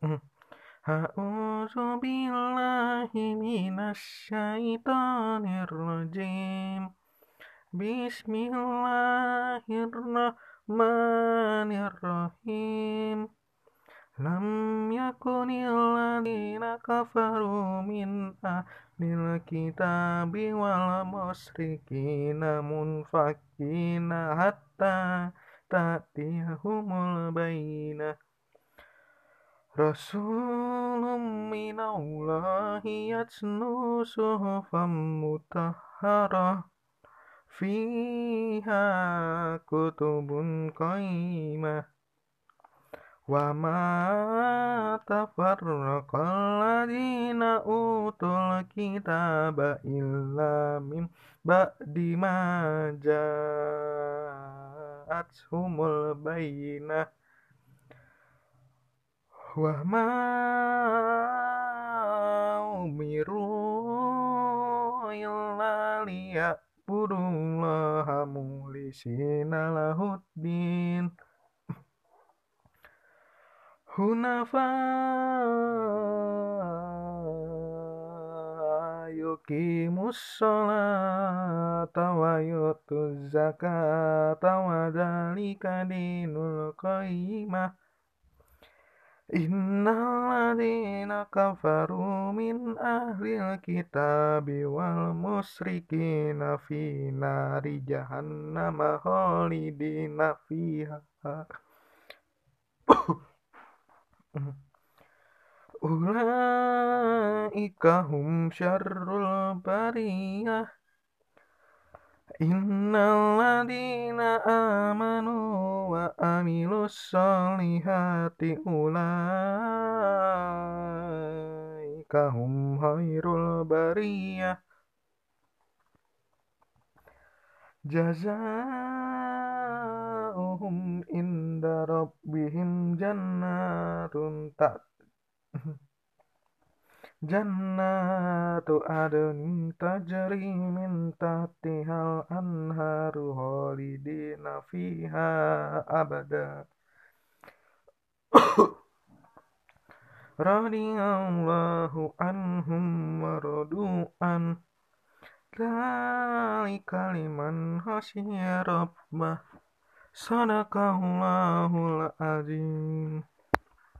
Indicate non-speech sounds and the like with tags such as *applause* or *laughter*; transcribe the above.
A'udzu billahi minasyaitonir rajim. Bismillahirrahmanirrahim. Lam yakunil ladina kafaru min ahlil kitabi wal musyrikina munfakina hatta ta'tiyahumul bayyinah. Rasulun minallahi yatlu suhufan mutahharah fiha kutubun qayyimah wa ma tafarraqal ladina utul kitaba illa min ba'di ma ja'athumul bayyinah wa ma umiru illa liya'budullaha mulisina lahuddin hunafa yuqimus sholata wa yutuz zakata wa dzalika dinul qayyimah Innal ladina kafaru min ahlil kitabi wal musyrikina fi nari jahannam khalidina fiha. *coughs* Ulaika hum syarrul bariyah Innal ladina amanu wa amilus solihati ulaika hum khairul bariyah. Jazaohum inda rabbihim jannatun ta Jannatu adnin tajri min tahtihal anharu khalidina fiha abada. *coughs* Radiyallahu anhum wa radu'an. Dzalika liman rabbah. Sadaqallahul azim